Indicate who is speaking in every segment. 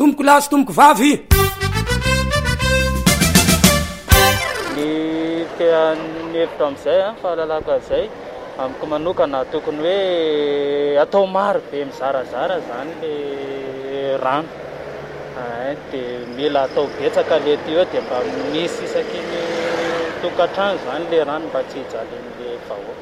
Speaker 1: Tompoko lahy sy tompoko vavy.
Speaker 2: Ny fean'ny hevitra amin'izay an, fahalalako azy izay, amiko manokana tokony hoe atao maro be mizarazara izany ilay rano. Ay, dia mila atao betsaka ilay tuyau dia mba misy isaky ny tokantrano izany ilay rano mba tsy hijalin'ilay vahoaka.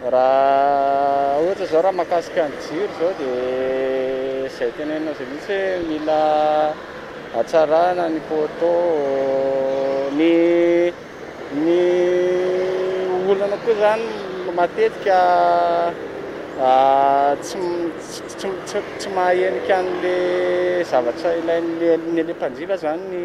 Speaker 2: Raha ohatra izao
Speaker 3: raha mahakasika ny jiro izao dia izay tenenina izay mihitsy hoe mila hatsarana ny poteau, ny ny olana koa izany matetika tsy
Speaker 4: tsy tsy tsy mahahenika an'ilay zavatra ilain'ilay an'ilay mpanjifa
Speaker 5: izany ny